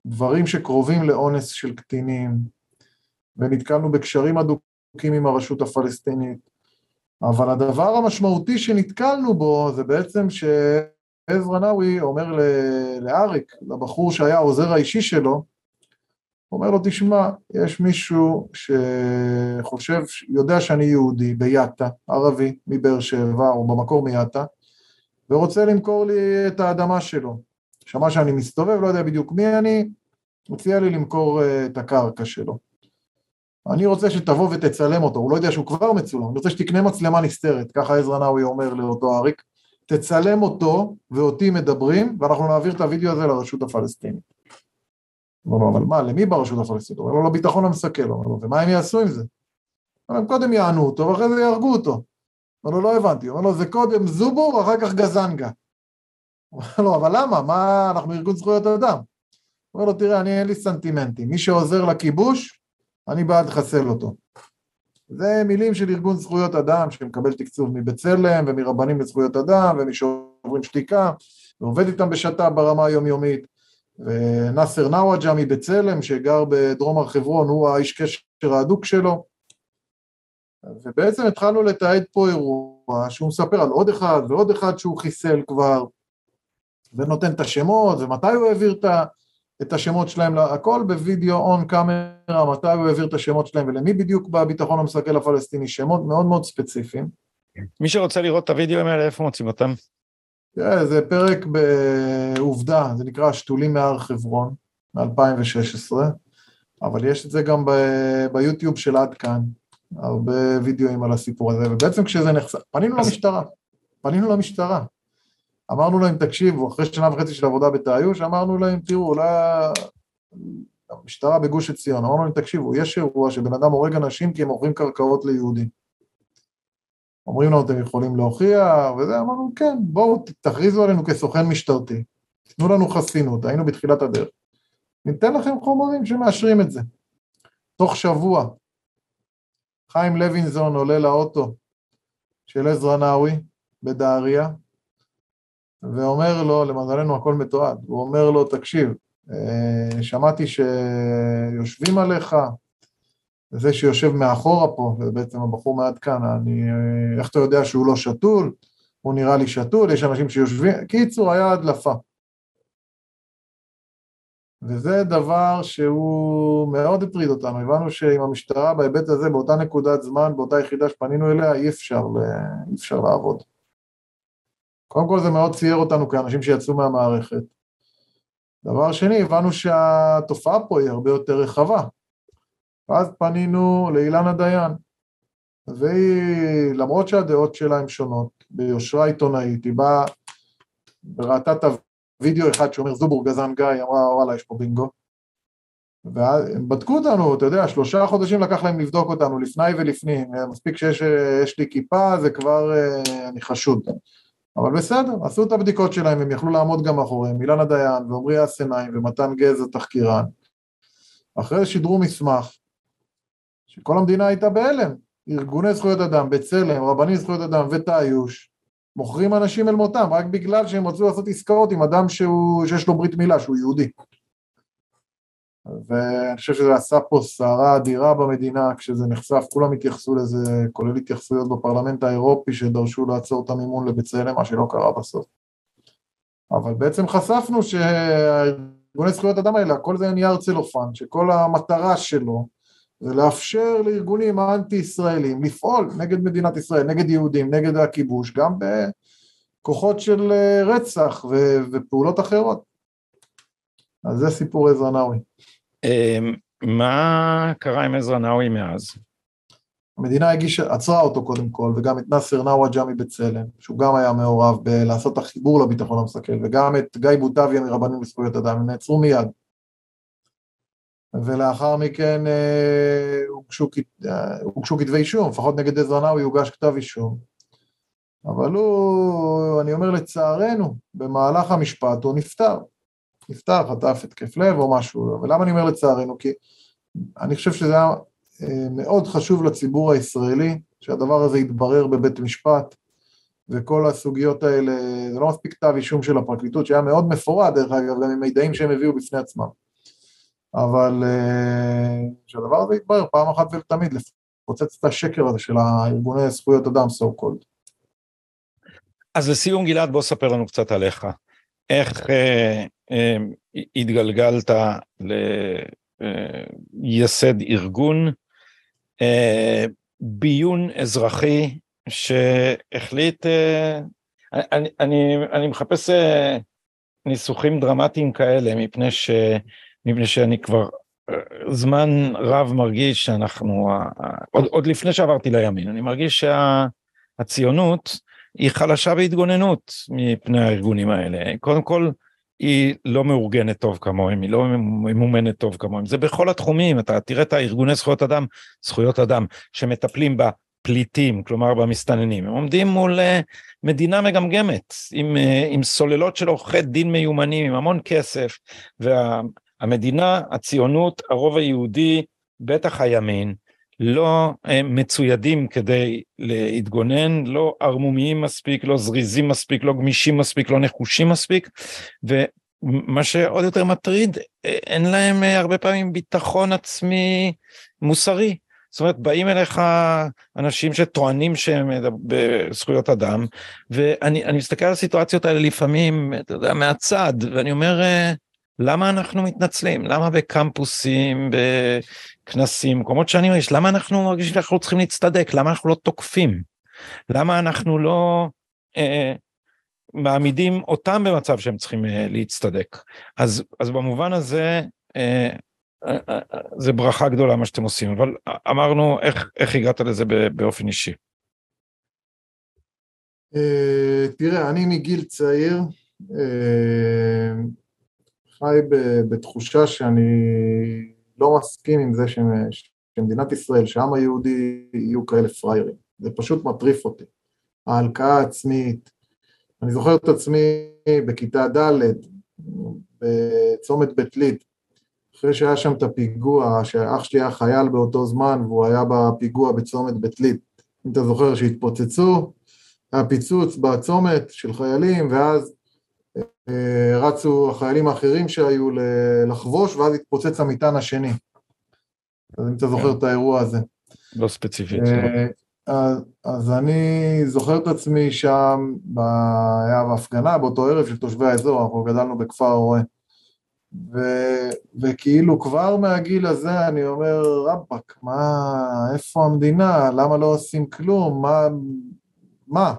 בדברים שקרובים לאונס של קטינים, ונתקלנו בקשרים הדוקים עם הרשות הפלסטינית. אבל הדבר המשמעותי שנתקלנו בו זה בעצם שעזרא נאווי אומר לאריק, לבחור שהיה העוזר האישי שלו, אומר לו, תשמע, יש מישהו שחושב, יודע שאני יהודי ביאטה, ערבי, מבאר שבע, או במקור מיאטה, ורוצה למכור לי את האדמה שלו. שמע שאני מסתובב, לא יודע בדיוק מי אני, הציע לי למכור אה, את הקרקע שלו. אני רוצה שתבוא ותצלם אותו, הוא לא יודע שהוא כבר מצולם, אני רוצה שתקנה מצלמה נסתרת, ככה עזרא נאווי אומר לאותו אריק, תצלם אותו ואותי מדברים, ואנחנו נעביר את הוידאו הזה לרשות הפלסטינית. אמר לו, אבל מה, למי ברשות הפלסטינית? הוא אומר לו, לביטחון המסכל. הוא אומר לו, ומה הם יעשו עם זה? הם קודם יענו אותו, ואחרי זה יהרגו אותו. אמר לו, לא הבנתי. הוא אומר לו, זה קודם זובור, אחר כך גזנגה. הוא אומר לו, אבל למה? מה, אנחנו ארגון זכויות אדם. הוא אומר לו, תראה, אני אין לי סנטימנטים. מי שעוזר לכיבוש, אני בעד לחסל אותו. זה מילים של ארגון זכויות אדם שמקבל תקצוב מבצלם ומרבנים לזכויות אדם ומשוברים שתיקה ועובד איתם בשת"פ ברמה היומיומית ונאסר נאוואג'ה מבצלם שגר בדרום הר חברון הוא האיש קשר ההדוק שלו ובעצם התחלנו לתעד פה אירוע שהוא מספר על עוד אחד ועוד אחד שהוא חיסל כבר ונותן את השמות ומתי הוא העביר את ה... את השמות שלהם, הכל בווידאו און קאמרה, מתי הוא העביר את השמות שלהם ולמי בדיוק בביטחון המסכל הפלסטיני, שמות מאוד מאוד ספציפיים. מי שרוצה לראות את הווידאוים האלה, איפה מוצאים אותם? תראה, זה פרק בעובדה, זה נקרא שתולים מהר חברון, מ-2016, אבל יש את זה גם ב- ביוטיוב של עד כאן, הרבה וידאוים על הסיפור הזה, ובעצם כשזה נחשף, פנינו למשטרה, פנינו למשטרה, אמרנו להם, תקשיבו, אחרי שנה וחצי של עבודה בתאיוש, אמרנו להם, תראו, אולי המשטרה בגוש עציון, אמרנו להם, תקשיבו, יש אירוע שבן אדם הורג אנשים כי הם מוכרים קרקעות ליהודים. אומרים לנו, אתם יכולים להוכיח, וזה, אמרנו, כן, בואו תכריזו עלינו כסוכן משטרתי, תנו לנו חסינות, היינו בתחילת הדרך. ניתן לכם חומרים שמאשרים את זה. תוך שבוע, חיים לוינזון עולה לאוטו של עזרא נאווי בדהריה, ואומר לו, למזלנו הכל מתועד, הוא אומר לו, תקשיב, אה, שמעתי שיושבים עליך, זה שיושב מאחורה פה, זה בעצם הבחור מעד כאן, אני, אה, איך אתה יודע שהוא לא שתול? הוא נראה לי שתול, יש אנשים שיושבים, קיצור, היה הדלפה. וזה דבר שהוא מאוד הטריד אותנו, הבנו שעם המשטרה בהיבט הזה, באותה נקודת זמן, באותה יחידה שפנינו אליה, אי אפשר, אי אפשר לעבוד. קודם כל זה מאוד צייר אותנו כאנשים שיצאו מהמערכת. דבר שני, הבנו שהתופעה פה היא הרבה יותר רחבה. ואז פנינו לאילנה דיין, והיא, למרות שהדעות שלה הן שונות, ביושרה עיתונאית, היא באה וראתה את הווידאו אחד שאומר זובור גזן גיא, היא אמרה וואלה יש פה בינגו. והם בדקו אותנו, אתה יודע, שלושה חודשים לקח להם לבדוק אותנו, לפני ולפנים, מספיק שיש לי כיפה, זה כבר, אה, אני חשוד. אבל בסדר, עשו את הבדיקות שלהם, הם יכלו לעמוד גם מאחוריהם, אילנה דיין ועמרי אסנאים ומתן גז התחקירן. אחרי שידרו מסמך, שכל המדינה הייתה בהלם, ארגוני זכויות אדם, בצלם, רבני זכויות אדם ותאיוש, מוכרים אנשים אל מותם רק בגלל שהם רצו לעשות עסקאות עם אדם שהוא, שיש לו ברית מילה, שהוא יהודי. ואני חושב שזה עשה פה סערה אדירה במדינה כשזה נחשף, כולם התייחסו לזה, כולל התייחסויות בפרלמנט האירופי שדרשו לעצור את המימון לבצלם, מה שלא קרה בסוף. אבל בעצם חשפנו שארגוני זכויות אדם האלה, הכל זה נייר צלופן, שכל המטרה שלו זה לאפשר לארגונים האנטי-ישראלים לפעול נגד מדינת ישראל, נגד יהודים, נגד הכיבוש, גם בכוחות של רצח ופעולות אחרות. אז זה סיפור עזרא נאווי. אמ, מה קרה עם עזרא נאווי מאז? המדינה הגישה, עצרה אותו קודם כל, וגם את נאסר נאוואג'ה מבצלם, שהוא גם היה מעורב בלעשות החיבור לביטחון המסכל, וגם את גיא בוטביה מרבנים לזכויות אדם, הם נעצרו מיד. ולאחר מכן אה, הוגשו, אה, הוגשו כתבי אישום, לפחות נגד עזרא נאווי הוגש כתב אישום. אבל הוא, אני אומר לצערנו, במהלך המשפט הוא נפטר. נפטר, חטף התקף לב או משהו, ולמה אני אומר לצערנו? כי אני חושב שזה היה אה, מאוד חשוב לציבור הישראלי, שהדבר הזה יתברר בבית משפט, וכל הסוגיות האלה, זה לא מספיק כתב אישום של הפרקליטות, שהיה מאוד מפורט דרך אגב, גם עם מידעים שהם הביאו בפני עצמם. אבל אה, שהדבר הזה יתברר פעם אחת ולתמיד, לפוצץ את השקר הזה של הארגוני זכויות אדם, so called. אז לסיום גלעד, בוא ספר לנו קצת עליך. איך אה, התגלגלת לייסד אה, ארגון אה, ביון אזרחי שהחליט, אה, אני, אני, אני מחפש ניסוחים דרמטיים כאלה מפני, ש, מפני שאני כבר זמן רב מרגיש שאנחנו, עוד, עוד לפני שעברתי לימין, אני מרגיש שהציונות היא חלשה בהתגוננות מפני הארגונים האלה. קודם כל, היא לא מאורגנת טוב כמוהם, היא לא ממומנת טוב כמוהם. זה בכל התחומים, אתה תראה את הארגוני זכויות אדם, זכויות אדם, שמטפלים בפליטים, כלומר במסתננים. הם עומדים מול uh, מדינה מגמגמת, עם, uh, עם סוללות של עורכי דין מיומנים, עם המון כסף, והמדינה, וה, הציונות, הרוב היהודי, בטח הימין, לא מצוידים כדי להתגונן, לא ערמומיים מספיק, לא זריזים מספיק, לא גמישים מספיק, לא נחושים מספיק, ומה שעוד יותר מטריד, אין להם הרבה פעמים ביטחון עצמי מוסרי. זאת אומרת, באים אליך אנשים שטוענים שהם בזכויות אדם, ואני מסתכל על הסיטואציות האלה לפעמים, אתה יודע, מהצד, ואני אומר, למה אנחנו מתנצלים? למה בקמפוסים, בכנסים, מקומות שאני מרגיש, למה אנחנו מרגישים שאנחנו צריכים להצטדק? למה אנחנו לא תוקפים? למה אנחנו לא אה, מעמידים אותם במצב שהם צריכים אה, להצטדק? אז, אז במובן הזה, אה, אה, אה, זה ברכה גדולה מה שאתם עושים, אבל אמרנו איך, איך הגעת לזה באופן אישי. אה, תראה, אני מגיל צעיר, חי בתחושה שאני לא מסכים עם זה שמדינת ישראל, שהעם היהודי יהיו כאלה פראיירים. זה פשוט מטריף אותי. ההלקאה העצמית. אני זוכר את עצמי בכיתה ד' בצומת בית ליד, אחרי שהיה שם את הפיגוע, שאח שלי היה חייל באותו זמן והוא היה בפיגוע בצומת בית ליד. אם אתה זוכר שהתפוצצו, היה פיצוץ בצומת של חיילים, ואז רצו החיילים האחרים שהיו לחבוש, ואז התפוצץ המטען השני. אז אם אתה זוכר כן. את האירוע הזה. לא ספציפית. אה, אז, אז אני זוכר את עצמי שם, ב... היה בהפגנה באותו ערב של תושבי האזור, אנחנו גדלנו בכפר רועה. ו... וכאילו כבר מהגיל הזה אני אומר, רבאק, מה, איפה המדינה, למה לא עושים כלום, מה, מה?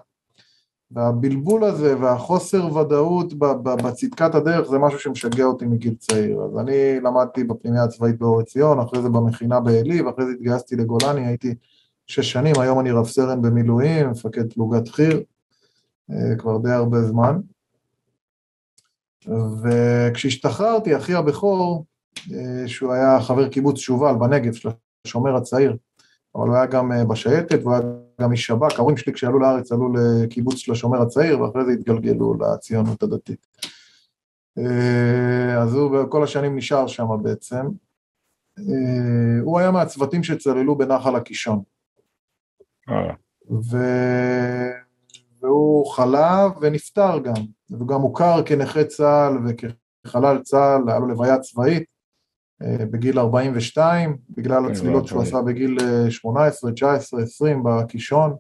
והבלבול הזה והחוסר ודאות בצדקת הדרך זה משהו שמשגע אותי מגיל צעיר. אז אני למדתי בפנימיה הצבאית באור עציון, אחרי זה במכינה בעלי, ואחרי זה התגייסתי לגולני, הייתי שש שנים, היום אני רב סרן במילואים, מפקד פלוגת חי"ר, אה, כבר די הרבה זמן. וכשהשתחררתי, אחי הבכור, אה, שהוא היה חבר קיבוץ שובל בנגב, של השומר הצעיר, אבל הוא היה גם אה, בשייטת, והוא היה גם איש שב"כ, ההורים שלי כשעלו לארץ עלו לקיבוץ של השומר הצעיר, ואחרי זה התגלגלו לציונות הדתית. אה, אז הוא כל השנים נשאר שם בעצם. אה, הוא היה מהצוותים שצללו בנחל הקישון. ו... והוא חלה ונפטר גם, והוא גם הוכר כנכה צה"ל וכחלל צה"ל, היה לו לוויה צבאית. אה, בגיל 42, בגלל כן, הצלילות שהוא עשה בגיל 18, 19, 20 בקישון.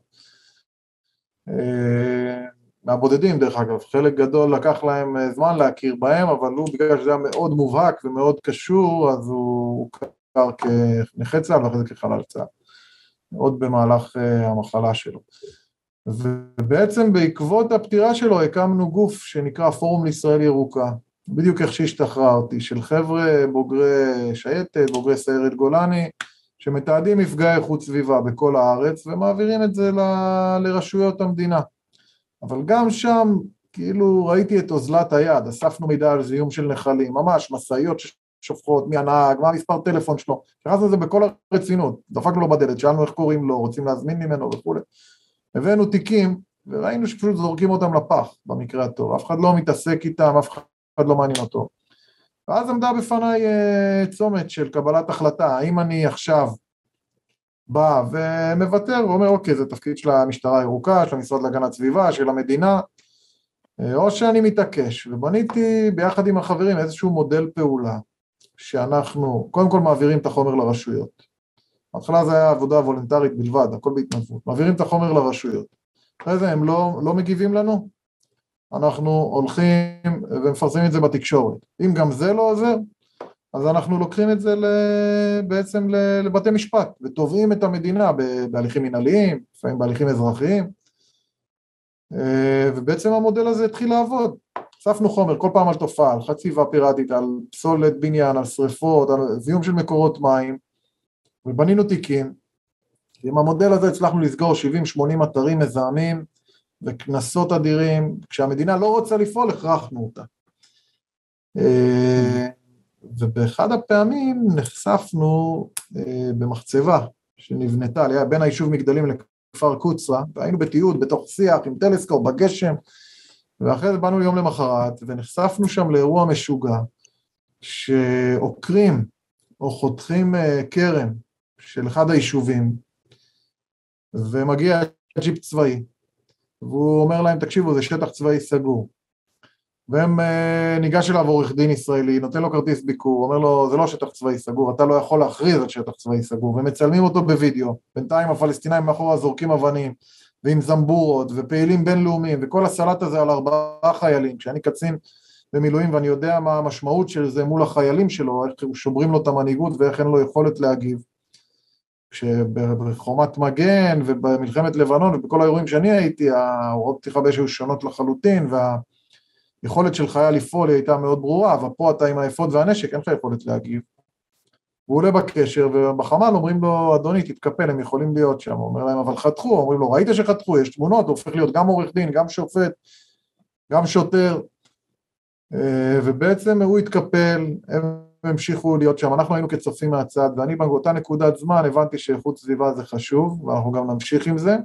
אה, מהבודדים דרך אגב, חלק גדול לקח להם אה, זמן להכיר בהם, אבל הוא בגלל שזה היה מאוד מובהק ומאוד קשור, אז הוא הוכר כנכה צה"ל ואחרי זה כחלל צה"ל, עוד במהלך המחלה שלו. ובעצם בעקבות הפטירה שלו הקמנו גוף שנקרא פורום לישראל ירוקה, בדיוק איך שהשתחררתי, של חבר'ה בוגרי שייטת, בוגרי סיירת גולני, שמתעדים מפגעי איכות סביבה בכל הארץ ומעבירים את זה ל... לרשויות המדינה. אבל גם שם, כאילו ראיתי את אוזלת היד, אספנו מידע על זיהום של נחלים, ממש משאיות ששופכות, מי הנהג, מה המספר טלפון שלו, התייחסנו לזה בכל הרצינות, דפקנו לו בדלת, שאלנו איך קוראים לו, רוצים להזמין ממנו וכולי. הבאנו תיקים, וראינו שפשוט זורקים אותם לפח, במקרה הטוב, אף אחד לא מתעסק איתם, אף אחד אחד לא מעניין אותו. ואז עמדה בפניי אה, צומת של קבלת החלטה, האם אני עכשיו בא ומוותר ואומר אוקיי זה תפקיד של המשטרה הירוקה, של המשרד להגנת סביבה, של המדינה, אה, או שאני מתעקש, ובניתי ביחד עם החברים איזשהו מודל פעולה, שאנחנו קודם כל מעבירים את החומר לרשויות. בהתחלה זה היה עבודה וולונטרית בלבד, הכל בהתנדבות, מעבירים את החומר לרשויות. אחרי זה הם לא, לא מגיבים לנו, אנחנו הולכים ומפרסמים את זה בתקשורת. אם גם זה לא עוזר, אז אנחנו לוקחים את זה בעצם לבתי משפט ותובעים את המדינה בהליכים מנהליים, לפעמים בהליכים אזרחיים, אה, ובעצם המודל הזה התחיל לעבוד. אספנו חומר כל פעם על תופעה, על חציבה פיראטית, על פסולת בניין, על שריפות, על זיהום של מקורות מים, ובנינו תיקים. עם המודל הזה הצלחנו לסגור 70-80 אתרים מזהמים, וקנסות אדירים, כשהמדינה לא רוצה לפעול, הכרחנו אותה. אה, ובאחד הפעמים נחשפנו אה, במחצבה שנבנתה בין היישוב מגדלים לכפר קוצרה, והיינו בתיעוד בתוך שיח עם טלסקופ בגשם, ואחרי זה באנו יום למחרת ונחשפנו שם לאירוע משוגע, שעוקרים או חותכים כרם אה, של אחד היישובים, ומגיע ג'יפ צבאי, והוא אומר להם, תקשיבו, זה שטח צבאי סגור. והם, אה, ניגש אליו עורך דין ישראלי, נותן לו כרטיס ביקור, אומר לו, זה לא שטח צבאי סגור, אתה לא יכול להכריז על שטח צבאי סגור, ומצלמים אותו בווידאו, בינתיים הפלסטינאים מאחורה זורקים אבנים, ועם זמבורות, ופעילים בינלאומיים, וכל הסלט הזה על ארבעה חיילים, כשאני קצין במילואים ואני יודע מה המשמעות של זה מול החיילים שלו, איך שומרים לו את המנהיגות ואיך אין לו יכולת להגיב. כשבחומת מגן ובמלחמת לבנון ובכל האירועים שאני הייתי, ההוראות פתיחה באש היו שונות לחלוטין והיכולת של חייל לפעול היא הייתה מאוד ברורה, אבל פה אתה עם האפוד והנשק, אין לך יכולת להגיב. הוא עולה בקשר ובחמ"ל אומרים לו, אדוני תתקפל, הם יכולים להיות שם, הוא אומר להם, אבל חתכו, אומרים לו, ראית שחתכו, יש תמונות, הוא הופך להיות גם עורך דין, גם שופט, גם שוטר, אה, ובעצם הוא התקפל, הם המשיכו להיות שם, אנחנו היינו כצופים מהצד, ואני באותה נקודת זמן הבנתי שאיכות סביבה זה חשוב, ואנחנו גם נמשיך עם זה,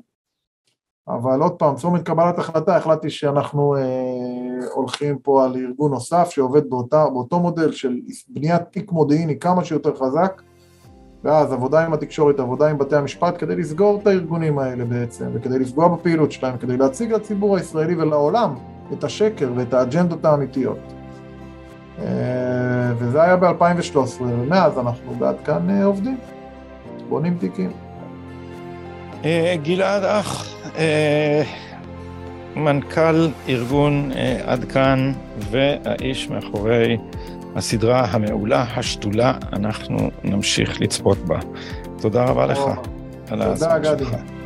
אבל עוד פעם, צומת קבלת החלטה, החלטתי שאנחנו אה, הולכים פה על ארגון נוסף שעובד באותה, באותו מודל של בניית תיק מודיעיני כמה שיותר חזק, ואז עבודה עם התקשורת, עבודה עם בתי המשפט, כדי לסגור את הארגונים האלה בעצם, וכדי לפגוע בפעילות שלהם, כדי להציג לציבור הישראלי ולעולם את השקר ואת האג'נדות האמיתיות. אה, וזה היה ב-2013, ומאז אנחנו בעד כאן אה, עובדים, בונים תיקים. אה, גלעד אח, מנכ"ל ארגון עד כאן והאיש מאחורי הסדרה המעולה, השתולה, אנחנו נמשיך לצפות בה. תודה רבה לך על ההזמן שלך. תודה, גדי.